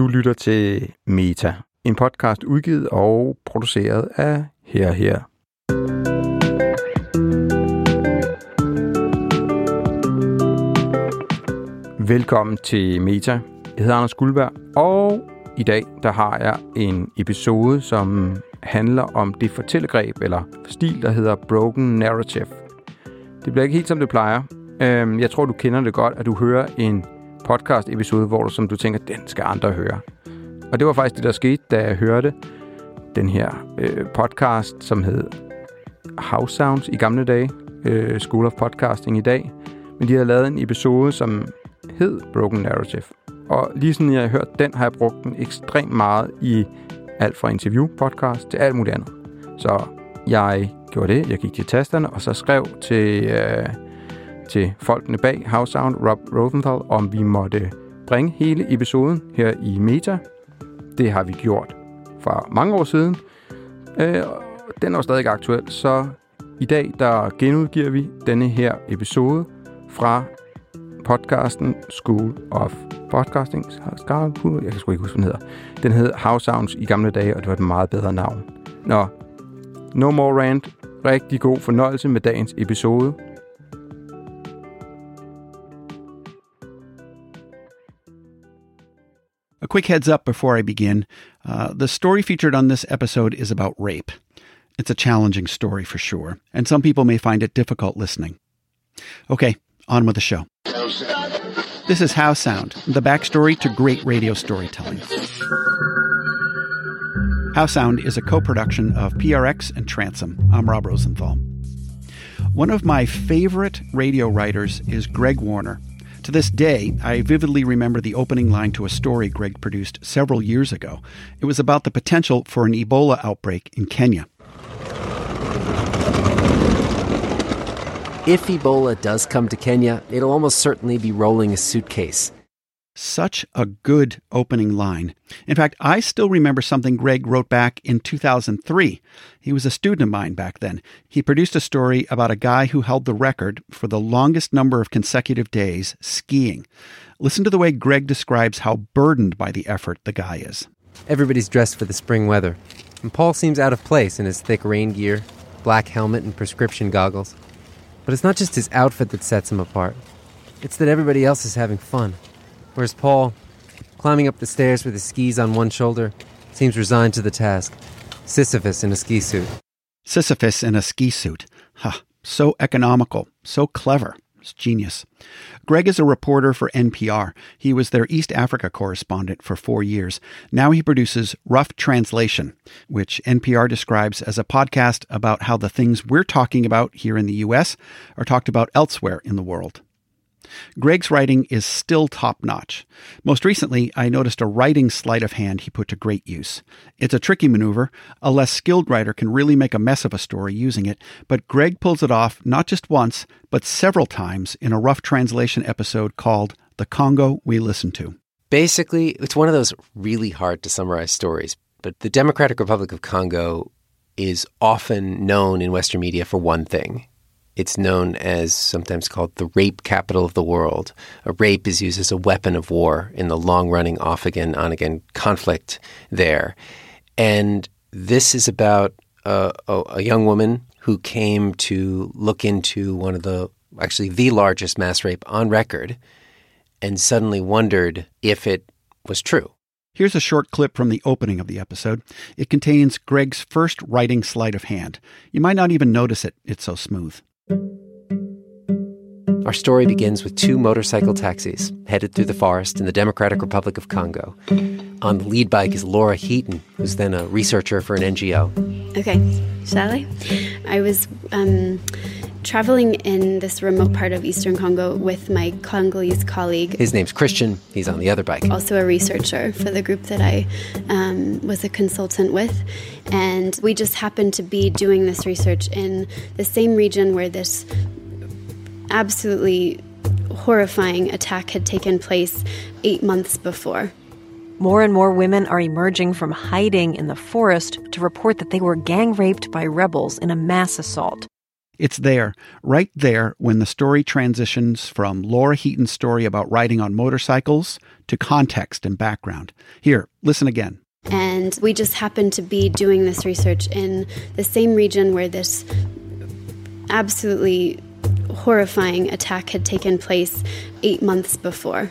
Du lytter til Meta, en podcast udgivet og produceret af Her Her. Velkommen til Meta. Jeg hedder Anders Guldberg, og i dag der har jeg en episode, som handler om det fortællegreb eller stil, der hedder Broken Narrative. Det bliver ikke helt som det plejer. Øhm, jeg tror, du kender det godt, at du hører en podcast-episode, hvor du, som du tænker, den skal andre høre. Og det var faktisk det, der skete, da jeg hørte den her øh, podcast, som hed House Sounds i gamle dage, øh, School of Podcasting i dag. Men de havde lavet en episode, som hed Broken Narrative. Og lige sådan jeg har hørt den, har jeg brugt den ekstremt meget i alt fra interview-podcast til alt muligt andet. Så jeg gjorde det, jeg gik til tasterne, og så skrev til, øh, til folkene bag House Sound, Rob Rosenthal, om vi måtte bringe hele episoden her i Meta. Det har vi gjort for mange år siden. Øh, den er jo stadig aktuel, så i dag der genudgiver vi denne her episode fra podcasten School of Podcasting. Jeg kan sgu ikke huske, hvad den hedder. Den hed House Sounds i gamle dage, og det var et meget bedre navn. Nå, no more rant. Rigtig god fornøjelse med dagens episode. Quick heads up before I begin. Uh, the story featured on this episode is about rape. It's a challenging story for sure, and some people may find it difficult listening. Okay, on with the show. This is How Sound, the backstory to great radio storytelling. How Sound is a co production of PRX and Transom. I'm Rob Rosenthal. One of my favorite radio writers is Greg Warner. To this day, I vividly remember the opening line to a story Greg produced several years ago. It was about the potential for an Ebola outbreak in Kenya. If Ebola does come to Kenya, it'll almost certainly be rolling a suitcase. Such a good opening line. In fact, I still remember something Greg wrote back in 2003. He was a student of mine back then. He produced a story about a guy who held the record for the longest number of consecutive days skiing. Listen to the way Greg describes how burdened by the effort the guy is. Everybody's dressed for the spring weather, and Paul seems out of place in his thick rain gear, black helmet, and prescription goggles. But it's not just his outfit that sets him apart. It's that everybody else is having fun. Whereas Paul, climbing up the stairs with his skis on one shoulder, seems resigned to the task. Sisyphus in a ski suit. Sisyphus in a ski suit. Huh. So economical, so clever. It's genius. Greg is a reporter for NPR. He was their East Africa correspondent for four years. Now he produces Rough Translation, which NPR describes as a podcast about how the things we're talking about here in the U.S. are talked about elsewhere in the world. Greg's writing is still top notch. Most recently, I noticed a writing sleight of hand he put to great use. It's a tricky maneuver. A less skilled writer can really make a mess of a story using it, but Greg pulls it off not just once, but several times in a rough translation episode called The Congo We Listen to. Basically, it's one of those really hard to summarize stories, but the Democratic Republic of Congo is often known in Western media for one thing it's known as sometimes called the rape capital of the world. A rape is used as a weapon of war in the long running off again, on again conflict there. And this is about a, a, a young woman who came to look into one of the, actually, the largest mass rape on record and suddenly wondered if it was true. Here's a short clip from the opening of the episode. It contains Greg's first writing sleight of hand. You might not even notice it, it's so smooth. Our story begins with two motorcycle taxis headed through the forest in the Democratic Republic of Congo. On the lead bike is Laura Heaton, who's then a researcher for an NGO. Okay, shall I? I was um, traveling in this remote part of eastern Congo with my Congolese colleague. His name's Christian. He's on the other bike. Also, a researcher for the group that I um, was a consultant with. And we just happened to be doing this research in the same region where this absolutely horrifying attack had taken place eight months before. More and more women are emerging from hiding in the forest to report that they were gang raped by rebels in a mass assault. It's there, right there, when the story transitions from Laura Heaton's story about riding on motorcycles to context and background. Here, listen again. And we just happened to be doing this research in the same region where this absolutely horrifying attack had taken place eight months before.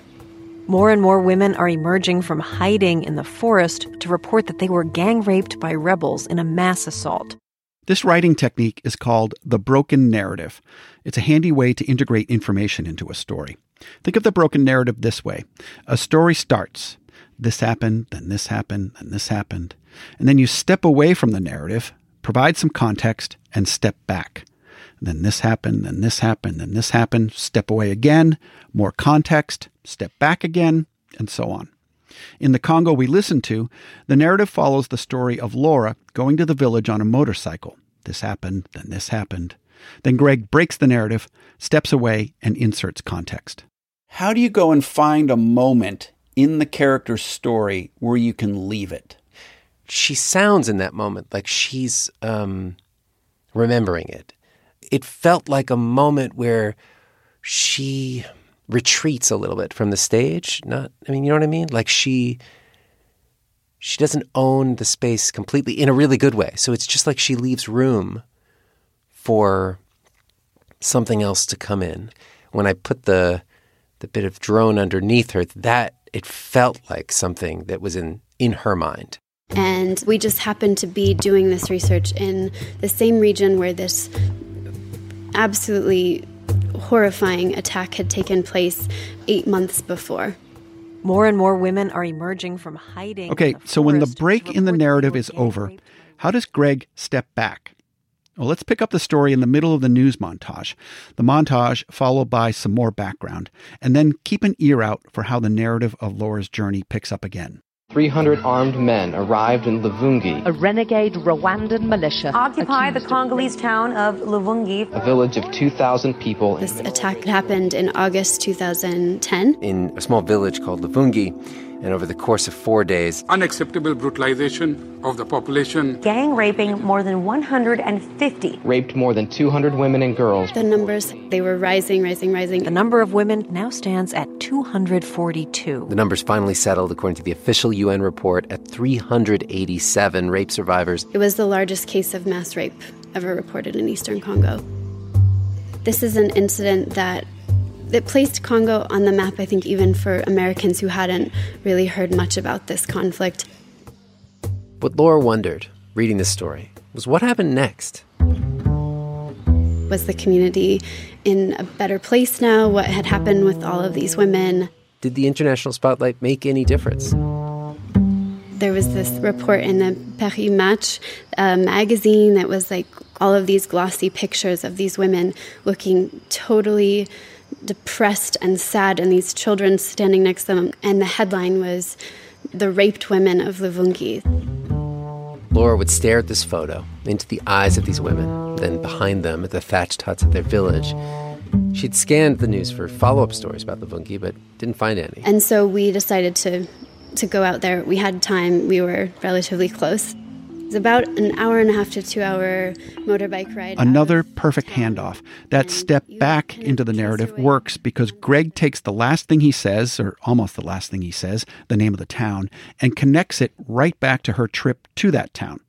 More and more women are emerging from hiding in the forest to report that they were gang raped by rebels in a mass assault. This writing technique is called the broken narrative. It's a handy way to integrate information into a story. Think of the broken narrative this way a story starts. This happened, then this happened, then this happened. And then you step away from the narrative, provide some context, and step back. Then this happened, then this happened, then this happened, step away again, more context, step back again, and so on. In the Congo we listen to, the narrative follows the story of Laura going to the village on a motorcycle. This happened, then this happened. Then Greg breaks the narrative, steps away, and inserts context. How do you go and find a moment in the character's story where you can leave it? She sounds in that moment like she's um, remembering it. It felt like a moment where she retreats a little bit from the stage. Not, I mean, you know what I mean? Like she she doesn't own the space completely in a really good way. So it's just like she leaves room for something else to come in. When I put the the bit of drone underneath her, that it felt like something that was in in her mind. And we just happened to be doing this research in the same region where this absolutely horrifying attack had taken place eight months before. More and more women are emerging from hiding. Okay, so when the break in the report that they narrative is over, how does Greg step back? Well, let's pick up the story in the middle of the news montage. The montage followed by some more background, and then keep an ear out for how the narrative of Laura's journey picks up again. 300 armed men arrived in Luvungi, A renegade Rwandan militia occupy the accused of Congolese town of Luvungi. a village of 2,000 people. This attack happened in August 2010. In a small village called Luvungi, and over the course of four days, unacceptable brutalization of the population, Gang raping more than 150. raped more than 200 women and girls. The numbers, they were rising, rising, rising. The number of women now stands at 242. the numbers finally settled, according to the official UN report, at 387 rape survivors. It was the largest case of mass rape ever reported in eastern Congo. This is an incident that that placed Congo on the map, I think, even for Americans who hadn't really heard much about this conflict. What Laura wondered, reading this story, was what happened next? Was the community in a better place now? What had happened with all of these women? Did the international spotlight make any difference? There was this report in the Paris Match uh, magazine that was like all of these glossy pictures of these women looking totally depressed and sad, and these children standing next to them. And the headline was The Raped Women of Luvungi. Laura would stare at this photo into the eyes of these women, then behind them at the thatched huts of their village. She'd scanned the news for follow up stories about Luvungi, but didn't find any. And so we decided to, to go out there. We had time, we were relatively close. It was about an hour and a half to two hour motorbike ride. Another perfect handoff. That step back into the narrative away works because Greg takes the last thing he says, or almost the last thing he says, the name of the town, and connects it right back to her trip to that town.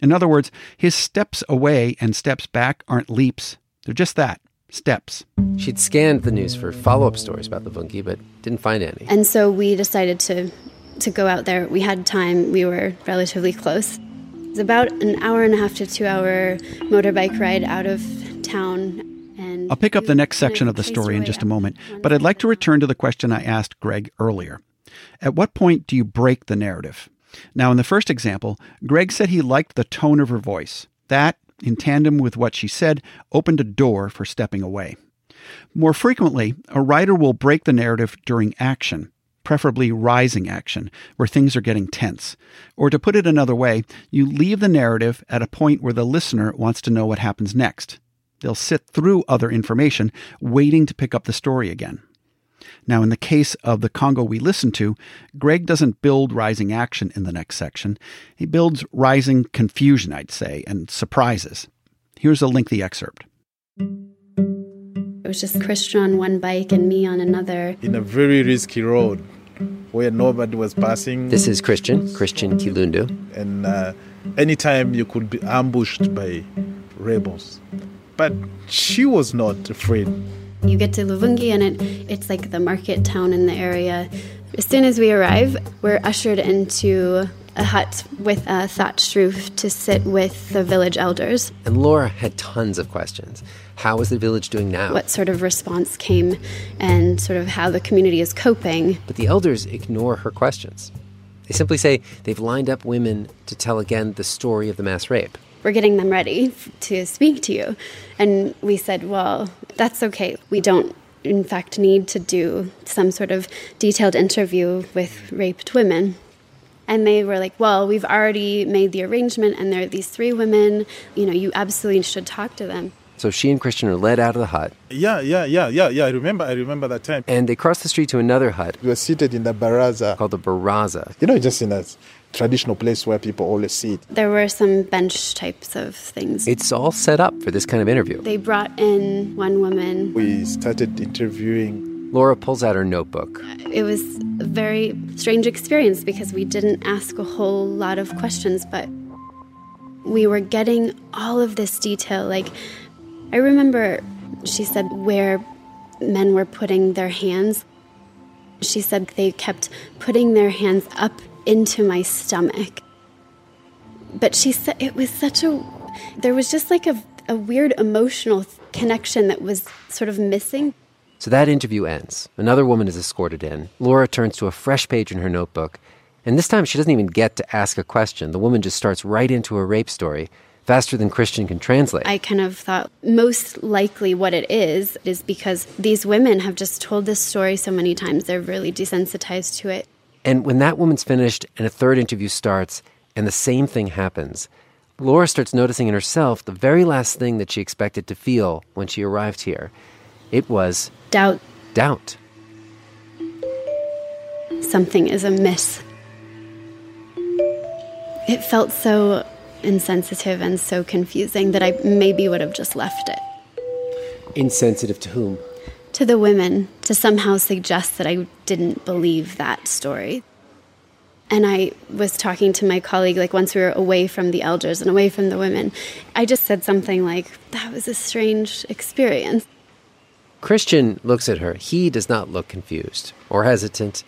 In other words, his steps away and steps back aren't leaps, they're just that steps. She'd scanned the news for follow up stories about the Luvungi, but didn't find any. And so we decided to to go out there. We had time. We were relatively close. It was about an hour and a half to two hour motorbike ride out of town. And I'll pick up the next section of the story in just a moment, but I'd like to return to the question I asked Greg earlier. At what point do you break the narrative? Now, in the first example, Greg said he liked the tone of her voice. That, in tandem with what she said, opened a door for stepping away. More frequently, a writer will break the narrative during action, preferably rising action, where things are getting tense. Or to put it another way, you leave the narrative at a point where the listener wants to know what happens next. They'll sit through other information, waiting to pick up the story again. Now, in the case of the Congo we listen to, Greg doesn't build rising action in the next section. He builds rising confusion, I'd say, and surprises. Here's a lengthy excerpt. It was just Christian on one bike and me on another. In a very risky road where nobody was passing. This is Christian, Christian Kilundu. And uh, anytime you could be ambushed by rebels. But she was not afraid. You get to Luvungi and it, it's like the market town in the area. As soon as we arrive, we're ushered into a hut with a thatched roof to sit with the village elders. And Laura had tons of questions. How is the village doing now? What sort of response came and sort of how the community is coping. But the elders ignore her questions. They simply say they've lined up women to tell again the story of the mass rape. We're getting them ready to speak to you. And we said, well, that's okay. We don't, in fact, need to do some sort of detailed interview with raped women. And they were like, well, we've already made the arrangement, and there are these three women. You know, you absolutely should talk to them. So she and Christian are led out of the hut. Yeah, yeah, yeah, yeah, yeah. I remember, I remember that time. And they cross the street to another hut. We were seated in the baraza. Called the baraza. You know, just in a traditional place where people always sit. There were some bench types of things. It's all set up for this kind of interview. They brought in one woman. We started interviewing. Laura pulls out her notebook. It was a very strange experience because we didn't ask a whole lot of questions, but we were getting all of this detail. Like, I remember she said where men were putting their hands. She said they kept putting their hands up into my stomach. But she said it was such a, there was just like a, a weird emotional connection that was sort of missing. So that interview ends. Another woman is escorted in. Laura turns to a fresh page in her notebook. And this time she doesn't even get to ask a question. The woman just starts right into a rape story faster than Christian can translate. I kind of thought most likely what it is is because these women have just told this story so many times, they're really desensitized to it. And when that woman's finished and a third interview starts and the same thing happens, Laura starts noticing in herself the very last thing that she expected to feel when she arrived here. It was doubt. Doubt. Something is amiss. It felt so insensitive and so confusing that I maybe would have just left it. Insensitive to whom? To the women, to somehow suggest that I didn't believe that story. And I was talking to my colleague, like once we were away from the elders and away from the women, I just said something like, that was a strange experience. Christian looks at her. He does not look confused or hesitant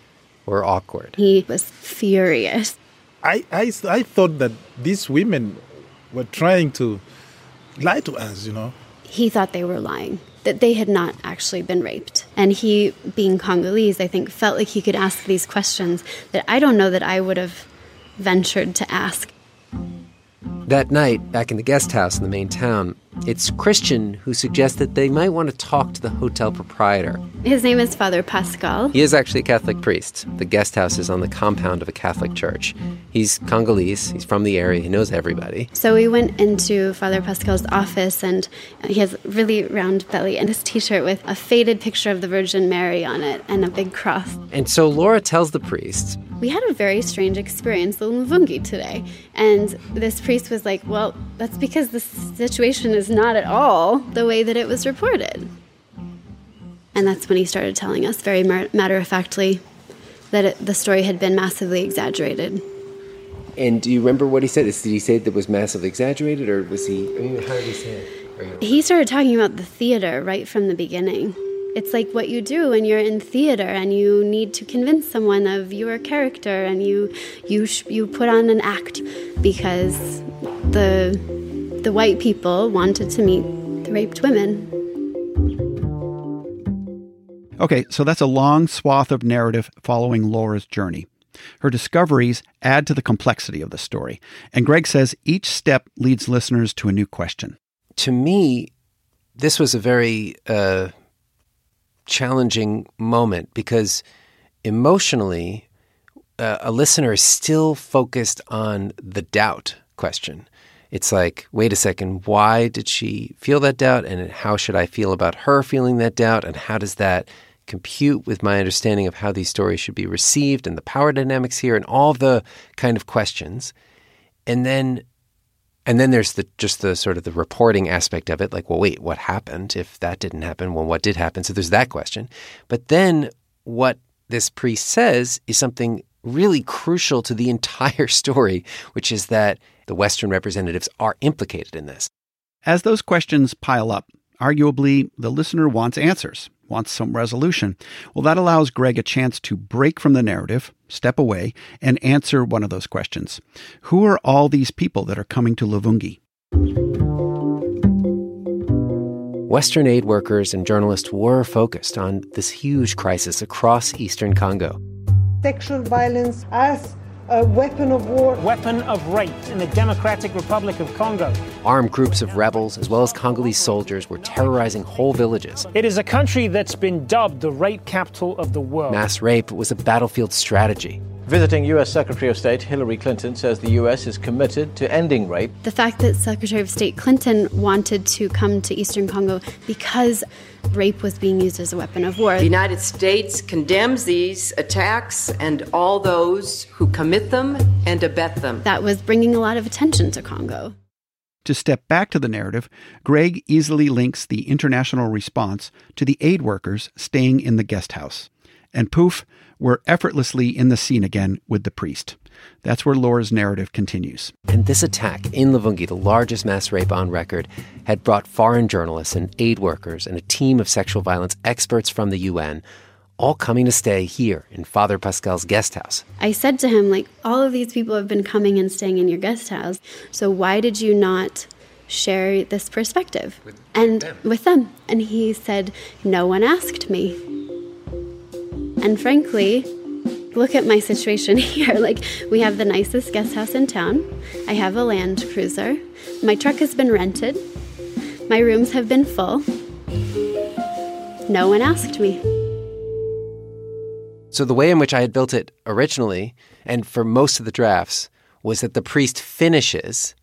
or awkward. He was furious. I, I, I thought that these women were trying to lie to us, you know. He thought they were lying, that they had not actually been raped. And he, being Congolese, I think, felt like he could ask these questions that I don't know that I would have ventured to ask. That night, back in the guest house in the main town, it's Christian who suggests that they might want to talk to the hotel proprietor. His name is Father Pascal. He is actually a Catholic priest. The guest house is on the compound of a Catholic church. He's Congolese, he's from the area, he knows everybody. So we went into Father Pascal's office, and he has a really round belly and his t shirt with a faded picture of the Virgin Mary on it and a big cross. And so Laura tells the priest, We had a very strange experience in Luvungi today. And this priest was like, Well, that's because the situation is not at all the way that it was reported. And that's when he started telling us very matter of factly that it, the story had been massively exaggerated. And do you remember what he said? Did he say that it was massively exaggerated, or was he? I mean, how did he say it? He started talking about the theater right from the beginning. It's like what you do when you're in theater and you need to convince someone of your character, and you you sh- you put on an act because the the white people wanted to meet the raped women. Okay, so that's a long swath of narrative following Laura's journey. Her discoveries add to the complexity of the story, and Greg says each step leads listeners to a new question. To me, this was a very uh, challenging moment because emotionally, uh, a listener is still focused on the doubt question. It's like, wait a second, why did she feel that doubt? And how should I feel about her feeling that doubt? And how does that compute with my understanding of how these stories should be received and the power dynamics here and all the kind of questions. And then And then there's the just the sort of the reporting aspect of it, like, well, wait, what happened? If that didn't happen, well, what did happen? So there's that question. But then what this priest says is something really crucial to the entire story, which is that the Western representatives are implicated in this. As those questions pile up, arguably the listener wants answers, wants some resolution. Well, that allows Greg a chance to break from the narrative, step away, and answer one of those questions. Who are all these people that are coming to Luvungi? Western aid workers and journalists were focused on this huge crisis across eastern Congo. Sexual violence as a weapon of war. Weapon of rape in the Democratic Republic of Congo. Armed groups of rebels, as well as Congolese soldiers, were terrorizing whole villages. It is a country that's been dubbed the rape capital of the world. Mass rape was a battlefield strategy. Visiting U.S. Secretary of State Hillary Clinton says the U.S. is committed to ending rape. The fact that Secretary of State Clinton wanted to come to Eastern Congo because rape was being used as a weapon of war. The United States condemns these attacks and all those who commit them and abet them. That was bringing a lot of attention to Congo. To step back to the narrative, Greg easily links the international response to the aid workers staying in the guest house. And poof, we're effortlessly in the scene again with the priest. That's where Laura's narrative continues. And this attack in Luvungi, the largest mass rape on record, had brought foreign journalists and aid workers and a team of sexual violence experts from the UN all coming to stay here in Father Pascal's guest house. I said to him, like, all of these people have been coming and staying in your guest house. So why did you not share this perspective? With and them. with them. And he said, no one asked me. And frankly, look at my situation here. Like, we have the nicest guest house in town. I have a Land Cruiser. My truck has been rented. My rooms have been full. No one asked me. So the way in which I had built it originally, and for most of the drafts, was that the priest finishes,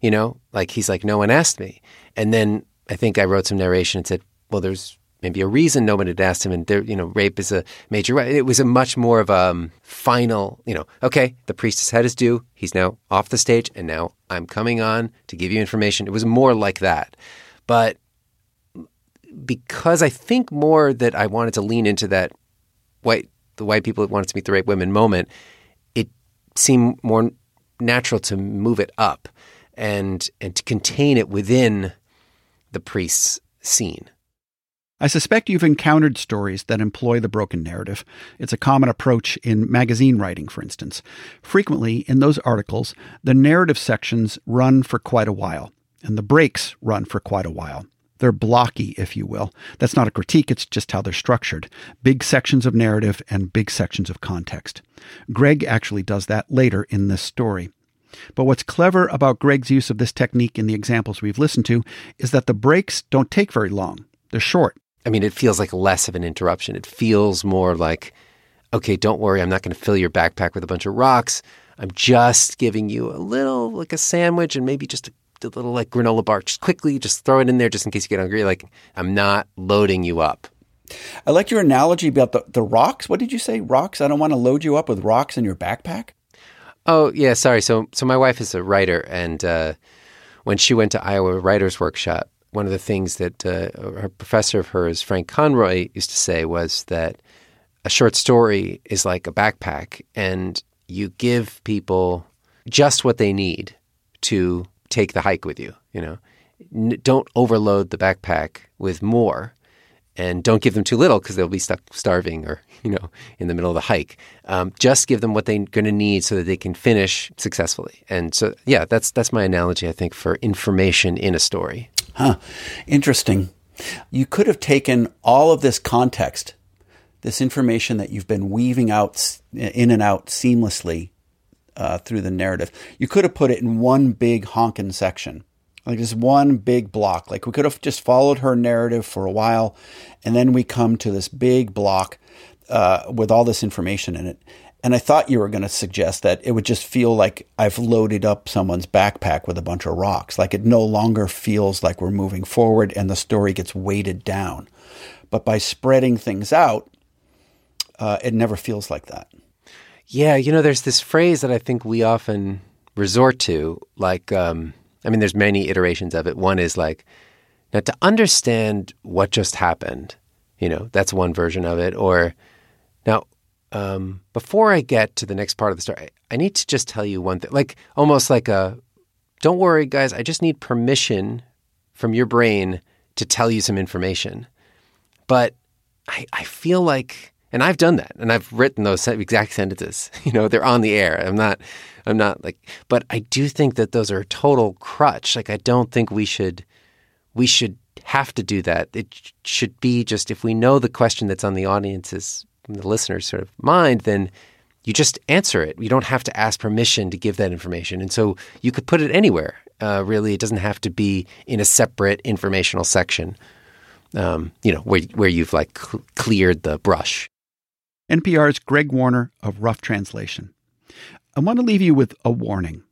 you know, like he's like, no one asked me. And then I think I wrote some narration and said, well, there's maybe a reason no one had asked him, and there, you know, rape is a major right. It was a much more of a um, final, you know, okay, the priest has had his due. He's now off the stage, and now I'm coming on to give you information. It was more like that, but because I think more that I wanted to lean into that white, the white people that wanted to meet the rape women moment, it seemed more natural to move it up and and to contain it within the priest's scene. I suspect you've encountered stories that employ the broken narrative. It's a common approach in magazine writing, for instance. Frequently, in those articles, the narrative sections run for quite a while, and the breaks run for quite a while. They're blocky, if you will. That's not a critique, it's just how they're structured. Big sections of narrative and big sections of context. Greg actually does that later in this story. But what's clever about Greg's use of this technique in the examples we've listened to is that the breaks don't take very long. They're short. I mean, it feels like less of an interruption. It feels more like, okay, don't worry, I'm not going to fill your backpack with a bunch of rocks. I'm just giving you a little, like a sandwich and maybe just a, a little like granola bar. Just quickly, just throw it in there just in case you get hungry. Like, I'm not loading you up. I like your analogy about the, the rocks. What did you say? Rocks? I don't want to load you up with rocks in your backpack. Oh yeah, sorry. So so my wife is a writer, and uh, when she went to Iowa Writers Workshop, one of the things that uh, a professor of hers, Frank Conroy, used to say was that a short story is like a backpack, and you give people just what they need to take the hike with you. You know, N- don't overload the backpack with more, and don't give them too little because they'll be stuck starving or you know in the middle of the hike. Um, just give them what they're going to need so that they can finish successfully. And so, yeah, that's that's my analogy. I think for information in a story. Huh. Interesting. You could have taken all of this context, this information that you've been weaving out in and out seamlessly uh, through the narrative. You could have put it in one big honkin' section, like just one big block. Like we could have just followed her narrative for a while, and then we come to this big block uh, with all this information in it. And I thought you were going to suggest that it would just feel like I've loaded up someone's backpack with a bunch of rocks. Like it no longer feels like we're moving forward and the story gets weighted down. But by spreading things out, uh, it never feels like that. Yeah, you know, there's this phrase that I think we often resort to, like, um, I mean, there's many iterations of it. One is like, now to understand what just happened, you know, that's one version of it. Or now, um, before I get to the next part of the story, I need to just tell you one thing, like almost like a, don't worry, guys, I just need permission from your brain to tell you some information. But I, I feel like, and I've done that, and I've written those exact sentences. You know, they're on the air. I'm not, I'm not like, but I do think that those are a total crutch. Like, I don't think we should, we should have to do that. It should be just if we know the question that's on the audience's, the listener's sort of mind, then you just answer it. You don't have to ask permission to give that information. And so you could put it anywhere. Uh, really, it doesn't have to be in a separate informational section. Um, you know, where where you've like cl- cleared the brush. NPR's Greg Warner of Rough Translation. I want to leave you with a warning.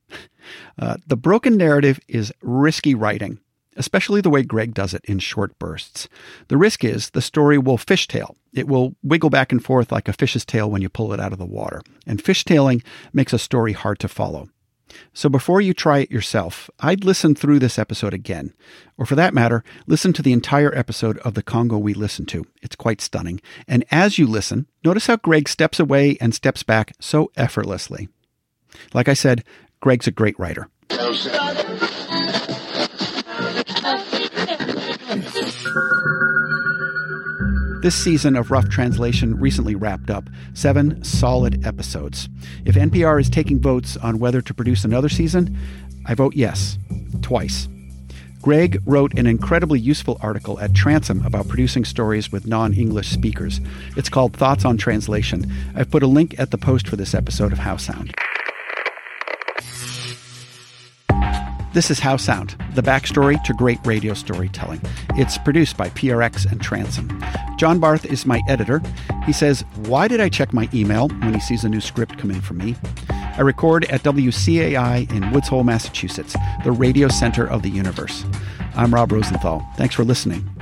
Uh, the broken narrative is risky writing, especially the way Greg does it in short bursts. The risk is the story will fishtail. It will wiggle back and forth like a fish's tail when you pull it out of the water. And fishtailing makes a story hard to follow. So before you try it yourself, I'd listen through this episode again. Or for that matter, listen to the entire episode of The Congo we listened to. It's quite stunning. And as you listen, notice how Greg steps away and steps back so effortlessly. Like I said, Greg's a great writer. This season of Rough Translation recently wrapped up, seven solid episodes. If NPR is taking votes on whether to produce another season, I vote yes, twice. Greg wrote an incredibly useful article at Transom about producing stories with non English speakers. It's called Thoughts on Translation. I've put a link at the post for this episode of How Sound. This is How Sound, the backstory to great radio storytelling. It's produced by PRX and Transom. John Barth is my editor. He says, Why did I check my email when he sees a new script come in from me? I record at WCAI in Woods Hole, Massachusetts, the radio center of the universe. I'm Rob Rosenthal. Thanks for listening.